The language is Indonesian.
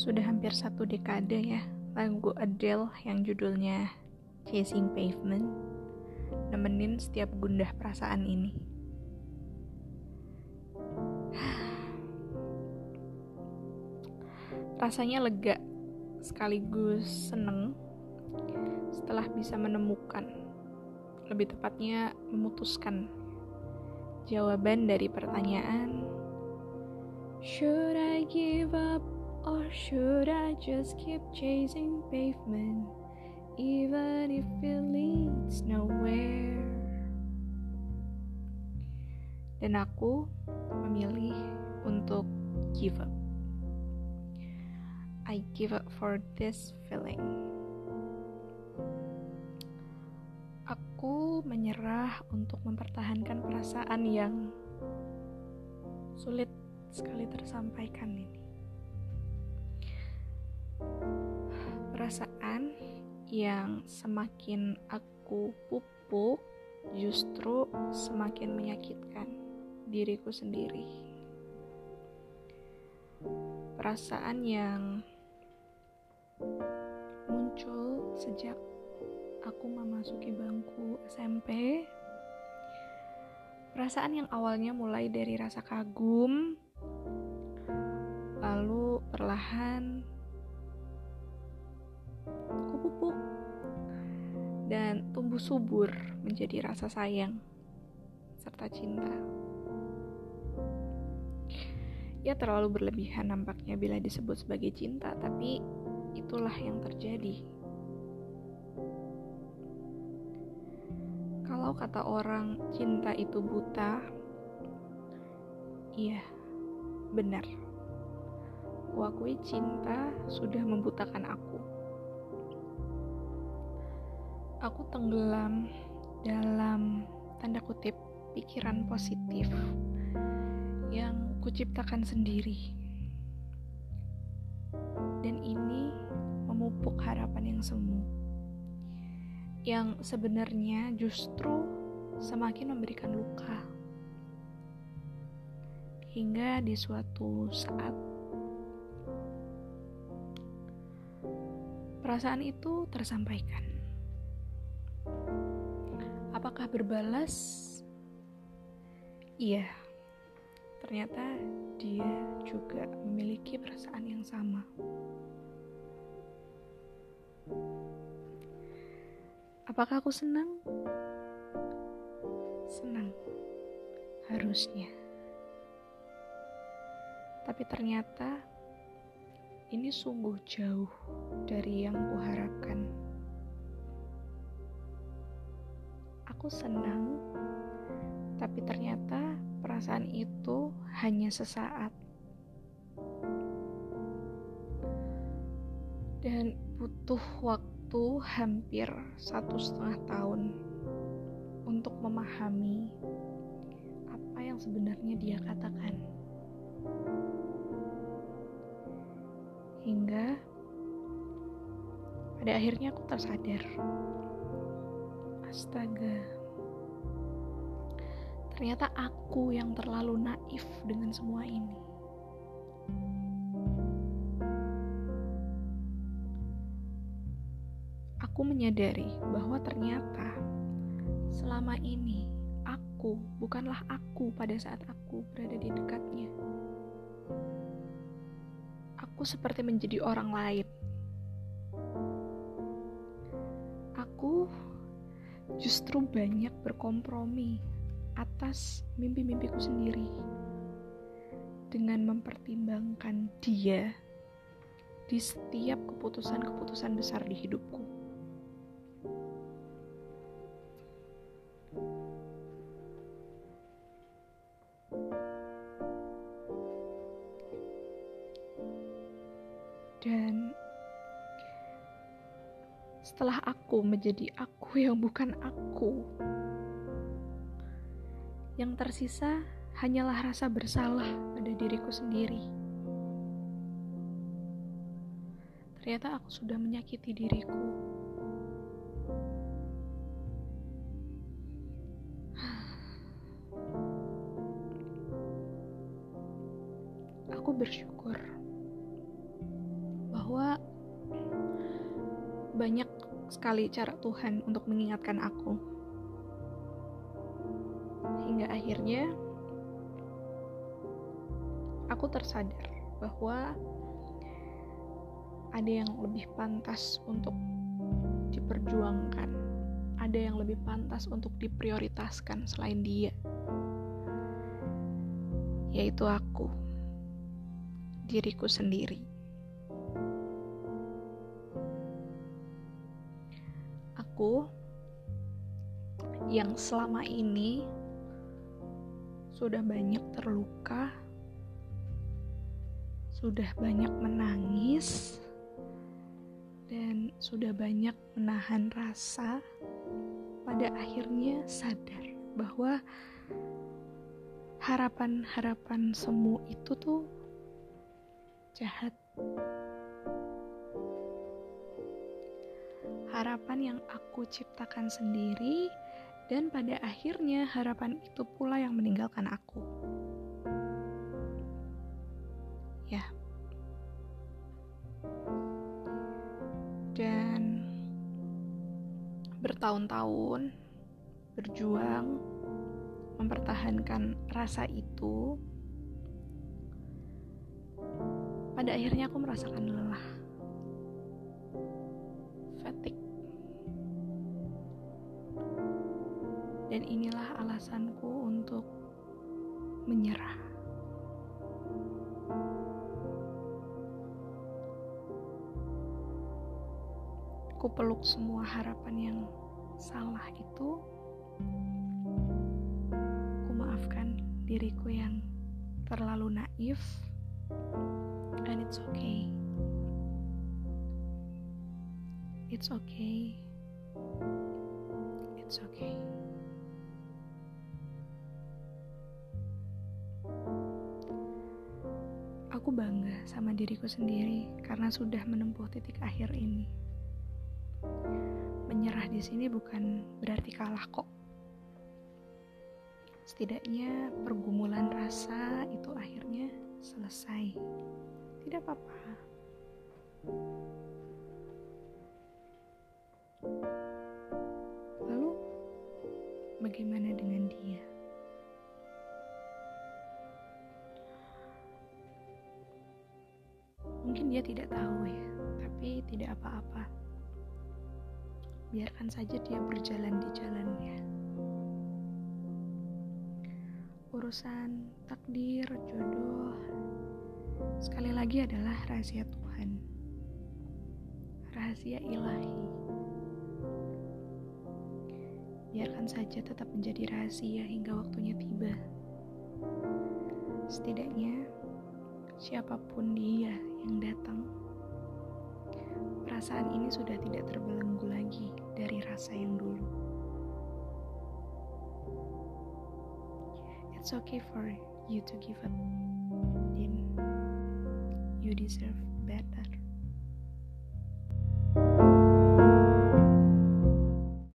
Sudah hampir satu dekade ya lagu Adele yang judulnya Chasing Pavement nemenin setiap gundah perasaan ini. Rasanya lega sekaligus seneng setelah bisa menemukan, lebih tepatnya memutuskan jawaban dari pertanyaan Should I give up or should I just keep chasing pavement even if it leads nowhere? Dan aku memilih untuk give up. I give up for this feeling. Aku menyerah untuk mempertahankan perasaan yang sulit sekali tersampaikan ini. Perasaan yang semakin aku pupuk justru semakin menyakitkan diriku sendiri. Perasaan yang muncul sejak aku memasuki bangku SMP. Perasaan yang awalnya mulai dari rasa kagum, lalu perlahan kupupuk dan tumbuh subur menjadi rasa sayang serta cinta. Ya terlalu berlebihan nampaknya bila disebut sebagai cinta, tapi itulah yang terjadi. Kalau kata orang cinta itu buta, iya, benar. Kuakui cinta sudah membutakan aku. Aku tenggelam dalam tanda kutip pikiran positif yang kuciptakan sendiri. Dan ini memupuk harapan yang semu. Yang sebenarnya justru semakin memberikan luka. Hingga di suatu saat perasaan itu tersampaikan. Apakah berbalas? Iya, ternyata dia juga memiliki perasaan yang sama. Apakah aku senang? Senang, harusnya. Tapi ternyata ini sungguh jauh dari yang kuharapkan. Aku senang, tapi ternyata perasaan itu hanya sesaat. Dan butuh waktu hampir satu setengah tahun untuk memahami apa yang sebenarnya dia katakan. Hingga pada akhirnya aku tersadar. Astaga. Ternyata aku yang terlalu naif dengan semua ini. Aku menyadari bahwa ternyata selama ini aku bukanlah aku pada saat aku berada di dekatnya. Aku seperti menjadi orang lain. Justru banyak berkompromi atas mimpi-mimpiku sendiri dengan mempertimbangkan dia di setiap keputusan-keputusan besar di hidupku. Dan setelah aku menjadi aku yang bukan aku, yang tersisa hanyalah rasa bersalah pada diriku sendiri. Ternyata aku sudah menyakiti diriku. Aku bersyukur banyak sekali cara Tuhan untuk mengingatkan aku. Hingga akhirnya aku tersadar bahwa ada yang lebih pantas untuk diperjuangkan, ada yang lebih pantas untuk diprioritaskan selain dia, yaitu aku, diriku sendiri. Aku yang selama ini sudah banyak terluka, sudah banyak menangis, dan sudah banyak menahan rasa, pada akhirnya sadar bahwa harapan-harapan semu itu tuh jahat. Harapan yang aku ciptakan sendiri, dan pada akhirnya harapan itu pula yang meninggalkan aku. Ya, dan bertahun-tahun berjuang mempertahankan rasa itu. Pada akhirnya aku merasakan lelah, Dan inilah alasanku untuk menyerah. Ku peluk semua harapan yang salah itu. Ku maafkan diriku yang terlalu naif. And it's okay. It's okay. It's okay. Aku bangga sama diriku sendiri karena sudah menempuh titik akhir ini. Menyerah di sini bukan berarti kalah kok. Setidaknya pergumulan rasa itu akhirnya selesai. Tidak apa-apa. Lalu bagaimana dengan dia? Dia tidak tahu ya, tapi tidak apa-apa. Biarkan saja dia berjalan di jalannya. Urusan takdir, jodoh, sekali lagi adalah rahasia Tuhan. Rahasia ilahi. Biarkan saja tetap menjadi rahasia hingga waktunya tiba. Setidaknya, siapa pun dia yang datang, perasaan ini sudah tidak terbelenggu lagi dari rasa yang dulu. It's okay for you to give up, Din. You deserve better.